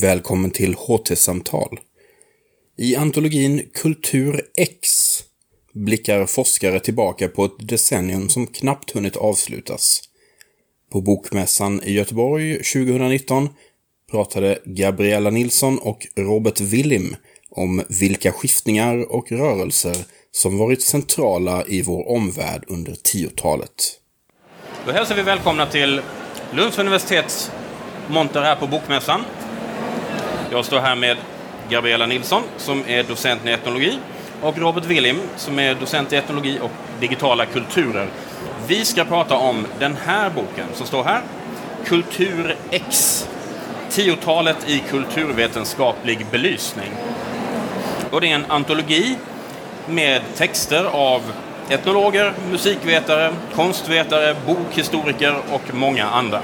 Välkommen till HT-samtal. I antologin Kultur X blickar forskare tillbaka på ett decennium som knappt hunnit avslutas. På Bokmässan i Göteborg 2019 pratade Gabriella Nilsson och Robert Willim om vilka skiftningar och rörelser som varit centrala i vår omvärld under 10-talet. Då hälsar vi välkomna till Lunds universitets monter här på Bokmässan. Jag står här med Gabriella Nilsson som är docent i etnologi och Robert Willim som är docent i etnologi och digitala kulturer. Vi ska prata om den här boken som står här, Kultur X. Tiotalet i kulturvetenskaplig belysning. Och det är en antologi med texter av etnologer, musikvetare, konstvetare, bokhistoriker och många andra.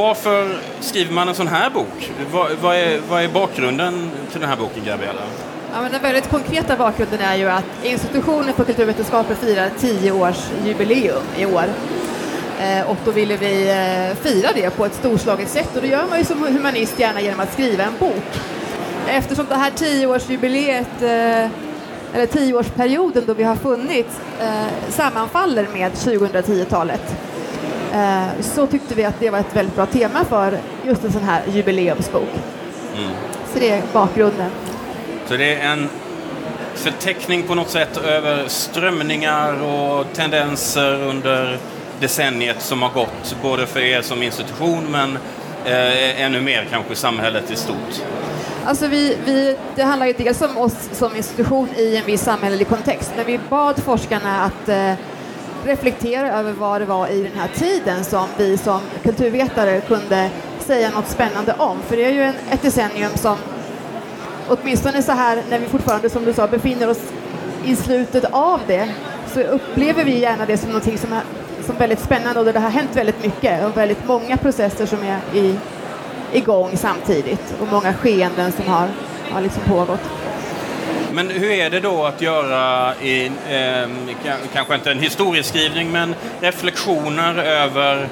Varför skriver man en sån här bok? Vad, vad, är, vad är bakgrunden till den här boken, Gabriella? Ja, men den väldigt konkreta bakgrunden är ju att institutionen för kulturvetenskaper firar tio års jubileum i år. Eh, och då ville vi eh, fira det på ett storslaget sätt och det gör man ju som humanist gärna genom att skriva en bok. Eftersom det här tioårsjubileet, eh, eller tioårsperioden då vi har funnits, eh, sammanfaller med 2010-talet så tyckte vi att det var ett väldigt bra tema för just en sån här jubileumsbok. Mm. Så det är bakgrunden. Så det är en förteckning på något sätt över strömningar och tendenser under decenniet som har gått, både för er som institution men eh, ännu mer kanske samhället i stort? Alltså vi, vi, det handlar ju dels om oss som institution i en viss samhällelig kontext, men vi bad forskarna att eh, reflektera över vad det var i den här tiden som vi som kulturvetare kunde säga något spännande om. För det är ju en, ett decennium som åtminstone så här när vi fortfarande som du sa befinner oss i slutet av det så upplever vi gärna det som någonting som är som väldigt spännande och där det har hänt väldigt mycket och väldigt många processer som är i, igång samtidigt och många skeenden som har, har liksom pågått. Men hur är det då att göra, i, eh, kanske inte en historieskrivning, men reflektioner över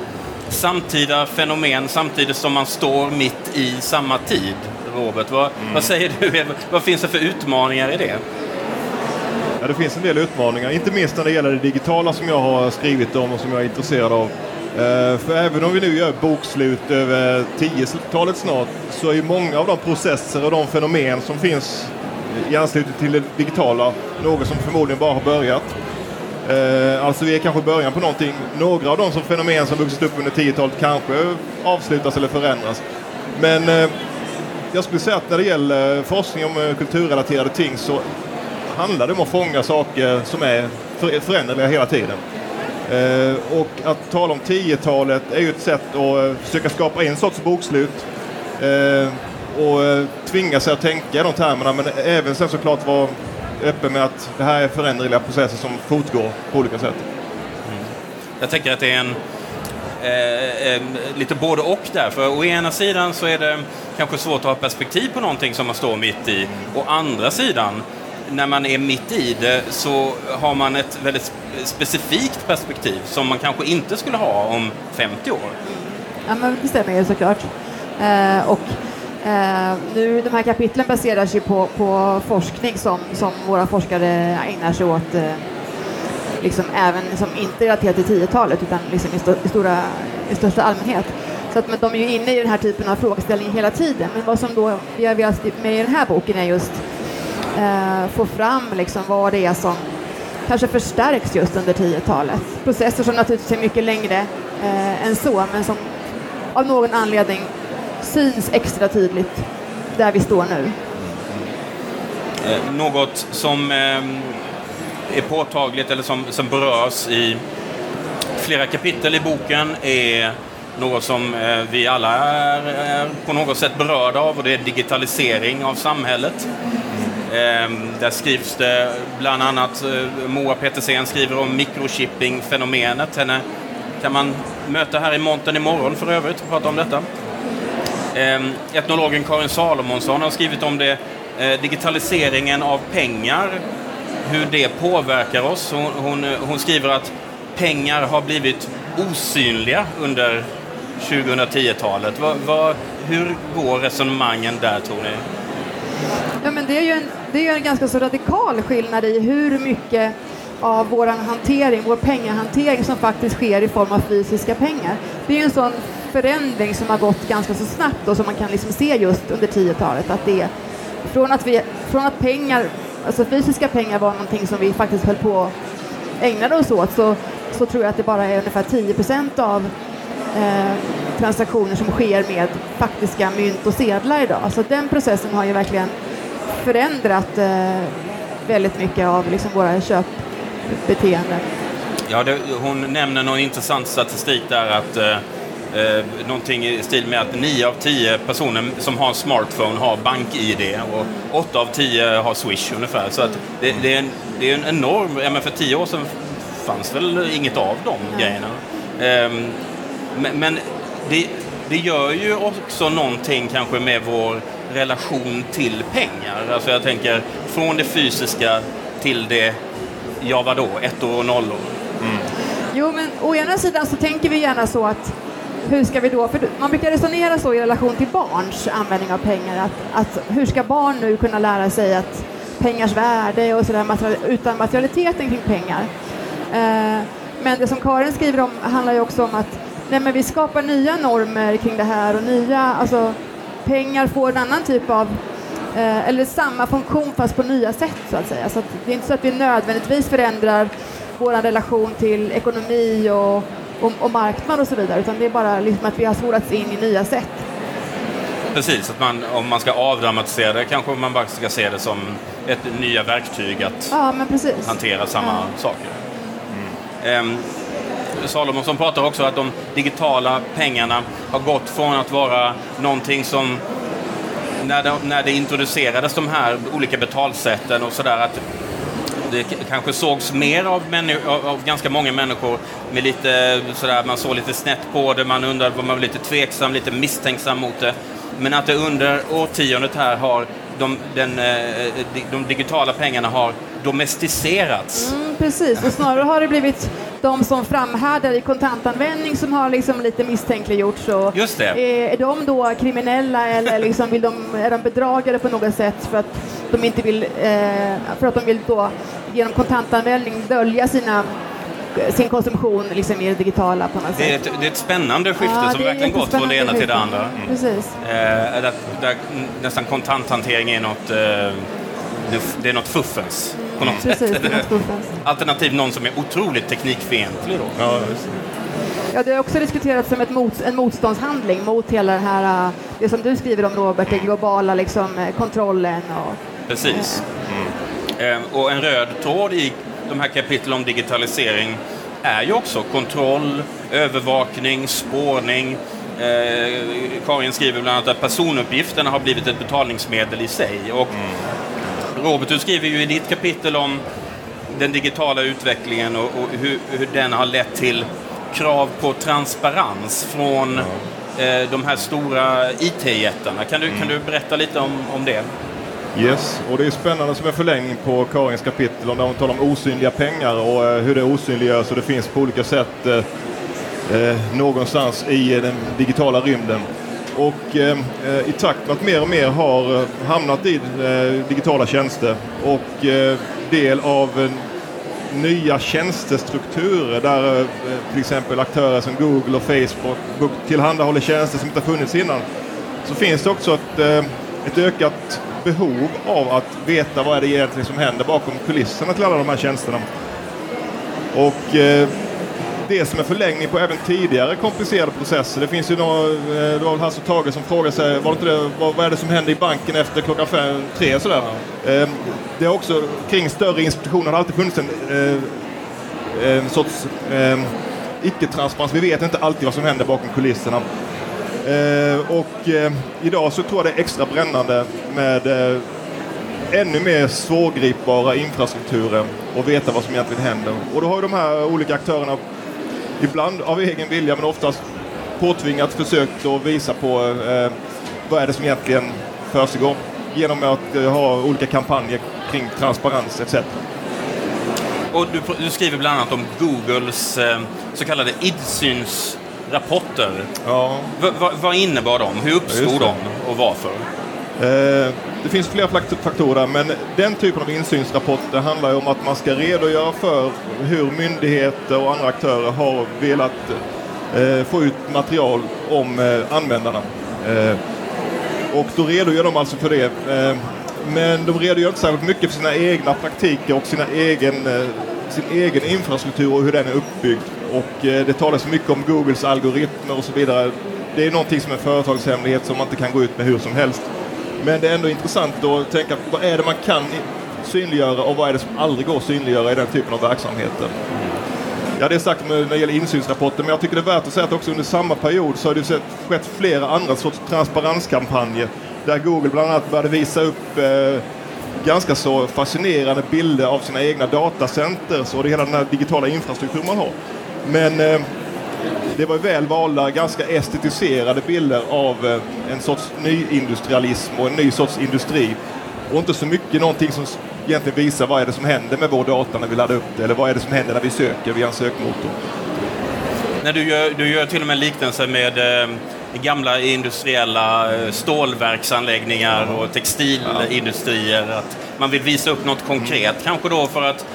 samtida fenomen samtidigt som man står mitt i samma tid? Robert, vad, mm. vad säger du? Vad finns det för utmaningar i det? Ja, det finns en del utmaningar, inte minst när det gäller det digitala som jag har skrivit om och som jag är intresserad av. Uh, för även om vi nu gör bokslut över 10-talet snart så är många av de processer och de fenomen som finns i anslutning till det digitala något som förmodligen bara har börjat. Eh, alltså vi är kanske i början på någonting. Några av de som fenomen som vuxit upp under 10-talet kanske avslutas eller förändras. Men eh, jag skulle säga att när det gäller forskning om eh, kulturrelaterade ting så handlar det om att fånga saker som är föränderliga hela tiden. Eh, och att tala om 10-talet är ju ett sätt att försöka skapa en sorts bokslut eh, och eh, tvinga sig att tänka i de termerna men även sen såklart vara öppen med att det här är föränderliga processer som fortgår på olika sätt. Mm. Jag tänker att det är en eh, lite både och där. För å ena sidan så är det kanske svårt att ha perspektiv på någonting som man står mitt i. Å andra sidan när man är mitt i det så har man ett väldigt specifikt perspektiv som man kanske inte skulle ha om 50 år. Ja, men det stämmer ju såklart. Eh, och eh, nu, de här kapitlen baseras ju på, på forskning som, som våra forskare ägnar sig åt eh, liksom även som inte relaterat till 10-talet utan liksom i, st i, stora, i största allmänhet. Så att men de är ju inne i den här typen av frågeställningar hela tiden. Men vad som då vi har velat med i den här boken är just eh, få fram liksom vad det är som kanske förstärks just under 10-talet. Processer som naturligtvis är mycket längre eh, än så, men som av någon anledning syns extra tydligt där vi står nu. Eh, något som eh, är påtagligt eller som, som berörs i flera kapitel i boken är något som eh, vi alla är, är på något sätt berörda av och det är digitalisering av samhället. Ehm, där skrivs det bland annat, Moa Petersen skriver om mikrochipping-fenomenet. Henne kan man möta här i montern imorgon för övrigt och prata om detta. Ehm, etnologen Karin Salomonsson har skrivit om det, eh, digitaliseringen av pengar, hur det påverkar oss. Hon, hon, eh, hon skriver att pengar har blivit osynliga under 2010-talet. Hur går resonemangen där, tror ni? Ja, men det är ju en, det är ju en ganska så radikal skillnad i hur mycket av vår hantering, vår pengahantering som faktiskt sker i form av fysiska pengar. Det är ju en sån förändring som har gått ganska så snabbt och som man kan liksom se just under 10-talet. Att det från att, vi, från att pengar, alltså fysiska pengar var någonting som vi faktiskt höll på att ägnade oss åt så, så tror jag att det bara är ungefär 10 procent av eh, transaktioner som sker med faktiska mynt och sedlar idag. Så den processen har ju verkligen förändrat eh, väldigt mycket av liksom våra köpbeteenden. Ja, det, hon nämner någon intressant statistik där att eh, eh, någonting i stil med att 9 av 10 personer som har en smartphone har bank-id och 8 av 10 har Swish ungefär. Så att det, det, är, en, det är en enorm... Ja, men för 10 år sedan fanns väl inget av de Ja. grejerna. Ehm, men men det, det gör ju också någonting kanske med vår relation till pengar. Alltså jag tänker från det fysiska till det, ja vadå, ettor och nollor. Jo, men å ena sidan så tänker vi gärna så att hur ska vi då, för man brukar resonera så i relation till barns användning av pengar, att, att hur ska barn nu kunna lära sig att pengars värde och sådär material, utan materialiteten kring pengar. Eh, men det som Karin skriver om handlar ju också om att nej, men vi skapar nya normer kring det här och nya, alltså pengar får en annan typ av eh, eller samma funktion fast på nya sätt så att säga. Så att det är inte så att vi nödvändigtvis förändrar vår relation till ekonomi och, och, och marknad och så vidare utan det är bara liksom att vi har skolats in i nya sätt. Precis, att man, om man ska avdramatisera det kanske man bara ska se det som ett nya verktyg att Ja, hantera samma Ja. saker. Ehm, Salomonsson pratar också att de digitala pengarna har gått från att vara någonting som när det, när det introducerades de här olika betalsätten och sådär att det kanske sågs mer av, av, ganska många människor med lite sådär, man såg lite snett på det, man undrade, man var lite tveksam, lite misstänksam mot det. Men att det under årtiondet här har de, den, eh, eh, de digitala pengarna har domesticerats. Mm, precis, och snarare har det blivit de som framhärdar i kontantanvändning som har liksom lite misstänkliggjorts. Och Just det. Är, är de då kriminella eller liksom vill de, är de bedragare på något sätt för att de inte vill, eh, för att de vill då genom kontantanvändning dölja sina, sin konsumtion liksom i det digitala på något Det är sätt? ett, det är ett spännande skifte Ja, som verkligen gått från det ena till det andra. skifte. Precis. Eh, där, där nästan kontanthantering är något, eh, det, är något fuffens på något Precis, sätt. det är något fuffens. Alternativt någon som är otroligt teknikfientlig då. Ja. Ja, det har också diskuterats som ett mot, en motståndshandling mot hela det här, eh, det som du skriver om Robert, den globala liksom, eh, kontrollen och Precis. Eh, och en röd tråd i de här kapitlen om digitalisering är ju också kontroll, övervakning, spårning. Eh, Karin skriver bland annat att personuppgifterna har blivit ett betalningsmedel i sig. Och Robert, du skriver ju i ditt kapitel om den digitala utvecklingen och, och hur, hur den har lett till krav på transparens från eh, de här stora IT-jättarna. Kan du, kan du berätta lite om, om det? Yes, och det är spännande som en förlängning på Karins kapitel om där hon talar om osynliga pengar och eh, hur det osynliggörs och det finns på olika sätt eh, eh, någonstans i eh, den digitala rymden. Och ehm, eh, i takt med att mer och mer har eh, hamnat i eh, digitala tjänster och eh, del av eh, nya tjänstestrukturer där eh, till exempel aktörer som Google och Facebook tillhandahåller tjänster som inte har funnits innan så finns det också ett, eh, ett ökat behov av att veta vad är det egentligen som händer bakom kulisserna till alla de här tjänsterna. Och eh, det som är förlängning på även tidigare komplicerade processer. Det finns ju några, eh, det var väl Hasse och Tage som frågade sig var det inte det, vad, vad är det som händer i banken efter klockan fem, tre sådär. Eh, det är också kring större institutioner har det alltid funnits en, eh, en sorts ehm, icke-transparens. Vi vet inte alltid vad som händer bakom kulisserna. Ehm, och ehm, idag så tror jag det är extra brännande med eh, ännu mer svårgripbara infrastrukturer och veta vad som egentligen händer. Och då har ju de här olika aktörerna ibland av egen vilja men oftast påtvingat försökt att visa på eh, vad är det som egentligen försiggår genom att eh, ha olika kampanjer kring transparens etc. Och du, du skriver bland annat om Googles eh, så kallade rapporter. Ja. V vad- vad innebar de? Hur Ja, uppstod det. de och varför? Eh, det finns flera faktorer, men den typen av insynsrapporter handlar ju om att man ska redogöra för hur myndigheter och andra aktörer har velat eh, få ut material om eh, användarna. Eh, och då redogör de alltså för det. Eh, men de redogör inte särskilt mycket för sina egna praktiker och sina egen, eh, sin egen infrastruktur och hur den är uppbyggd. Och eh, det talas mycket om Googles algoritmer och så vidare. Det är någonting som är företagshemlighet som man inte kan gå ut med hur som helst. Men det är ändå intressant att tänka på vad är det man kan synliggöra och vad är det som aldrig går att synliggöra i den typen av verksamheter. Ja, det är sagt när det gäller insynsrapporter, men jag tycker det är värt att säga att också under samma period så har det sett- skett flera andra sorts transparenskampanjer där Google bland annat började visa upp eh, ganska så fascinerande bilder av sina egna datacenter och det hela den här digitala infrastrukturen man har. Men eh, det var väl valda, ganska estetiserade bilder av eh, en sorts nyindustrialism och en ny sorts industri. Och inte så mycket någonting som egentligen visar vad är det som händer med vår data när vi laddar upp det eller vad är det som händer när vi söker via en sökmotor. När du, gör, du gör till och med liknelser med eh, gamla industriella eh, stålverksanläggningar och textilindustrier. Att man vill visa upp något konkret, kanske då för att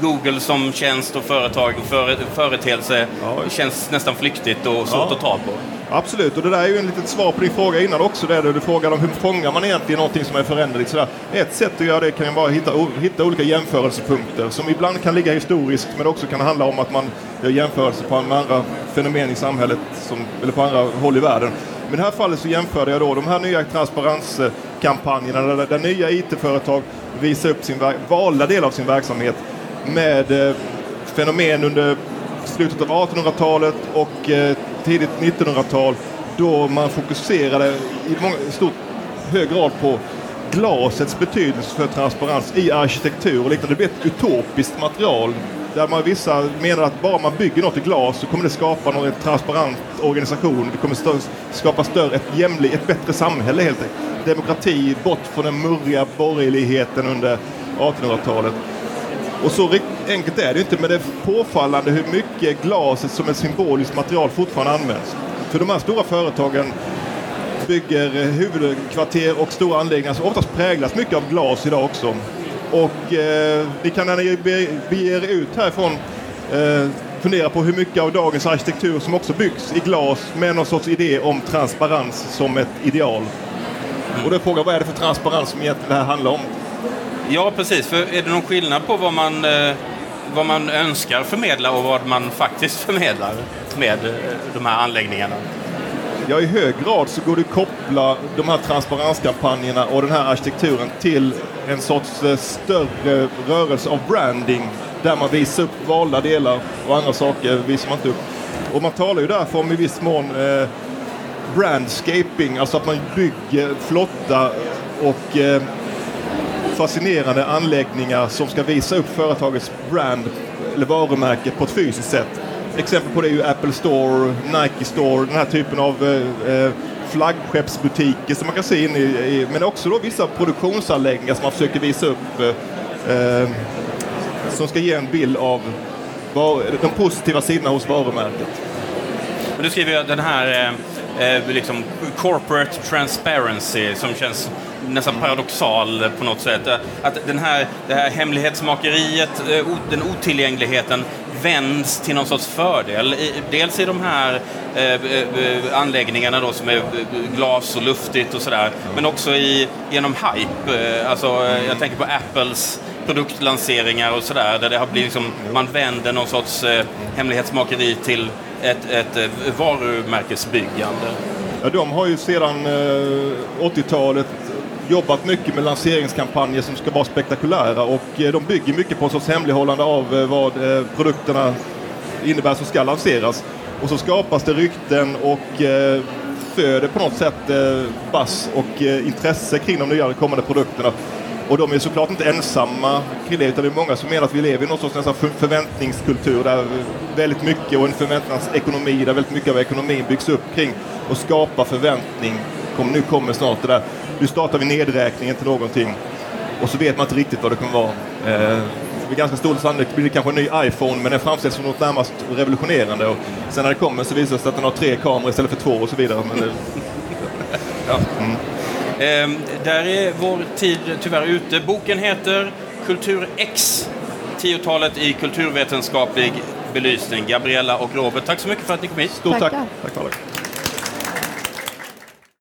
Google som tjänst och företag, för, företeelse Ja. känns nästan flyktigt och svårt Ja. att ta på. Absolut, och det där är ju en litet svar på din fråga innan också. Där du frågade om hur fångar man egentligen någonting som är föränderligt. Sådär. Ett sätt att göra det kan ju vara att hitta, hitta olika jämförelsepunkter som ibland kan ligga historiskt men också kan handla om att man gör jämförelser på med andra fenomen i samhället som, eller på andra håll i världen. Men i det här fallet så jämförde jag då de här nya kampanjerna där, där nya IT-företag visar upp sin valda del av sin verksamhet med eh, fenomen under slutet av 1800-talet och eh, tidigt 1900-tal då man fokuserade i många, stort, hög grad på glasets betydelse för transparens i arkitektur och liknande. Det blev ett utopiskt material där man vissa menar att bara man bygger något i glas så kommer det skapa någon transparent organisation. Det kommer stö- skapa större, ett, jämlik, ett bättre samhälle helt enkelt. Demokrati bort från den murriga borgerligheten under 1800-talet. Och så enkelt är det inte, men det är påfallande hur mycket glaset som ett symboliskt material fortfarande används. För de här stora företagen bygger huvudkvarter och stora anläggningar som oftast präglas mycket av glas idag också. Och eh, ni kan när ni beger er ut härifrån eh, fundera på hur mycket av dagens arkitektur som också byggs i glas med någon sorts idé om transparens som ett ideal. Och då är frågan, vad är det för transparens som egentligen det här handlar om? Ja, precis. För är det någon skillnad på vad man, eh, vad man önskar förmedla och vad man faktiskt förmedlar med eh, de här anläggningarna? Ja, i hög grad så går det att koppla de här transparenskampanjerna och den här arkitekturen till en sorts eh, större rörelse av branding där man visar upp valda delar och andra saker visar man inte upp. Och man talar ju därför om i viss mån eh, brandscaping, alltså att man bygger flotta och eh, fascinerande anläggningar som ska visa upp företagets brand eller varumärke på ett fysiskt sätt. Exempel på det är ju Apple Store, Nike Store, den här typen av eh, eh, flaggskeppsbutiker som man kan se in i, i men också då vissa produktionsanläggningar som man försöker visa upp eh, eh, som ska ge en bild av var, de positiva sidorna hos varumärket. Men du skriver ju att den här eh, eh liksom corporate transparency som känns nästan paradoxal på något sätt. Att den här, det här hemlighetsmakeriet, den otillgängligheten vänds till någon sorts fördel. Dels i de här eh, anläggningarna då som är glas och luftigt och sådär. Men också i, genom hype. Eh, alltså, eh, jag tänker på Apples produktlanseringar och sådär där det har blivit liksom, man vänder någon sorts hemlighetsmakeri till ett, ett varumärkesbyggande. Ja, de har ju sedan 80-talet jobbat mycket med lanseringskampanjer som ska vara spektakulära och eh, de bygger mycket på en sorts hemlighållande av eh, vad eh, produkterna innebär som ska lanseras. Och så skapas det rykten och föder på något sätt eh, bass och intresse kring de nya kommande produkterna. Och de är såklart inte ensamma kring det, utan det är många som menar att vi lever i någon sorts nästan förväntningskultur där väldigt mycket och en förväntansekonomi där väldigt mycket av ekonomin byggs upp kring och skapa förväntning. Kom, nu kommer snart det där. Nu startar vi nedräkningen till någonting och så vet man inte riktigt vad det kommer vara. Eh, med ganska stor sannolikhet blir det kanske en ny iPhone, men den framställs som något närmast revolutionerande. Och sen när det kommer så visar det sig att den har tre kameror istället för två och så vidare. Men det, Ehm, där är vår tid tyvärr ute. Boken heter Kultur X, 10-talet i kulturvetenskaplig belysning. Gabriella och Robert, tack så mycket för att ni kom hit. stort tack. Tack. tack.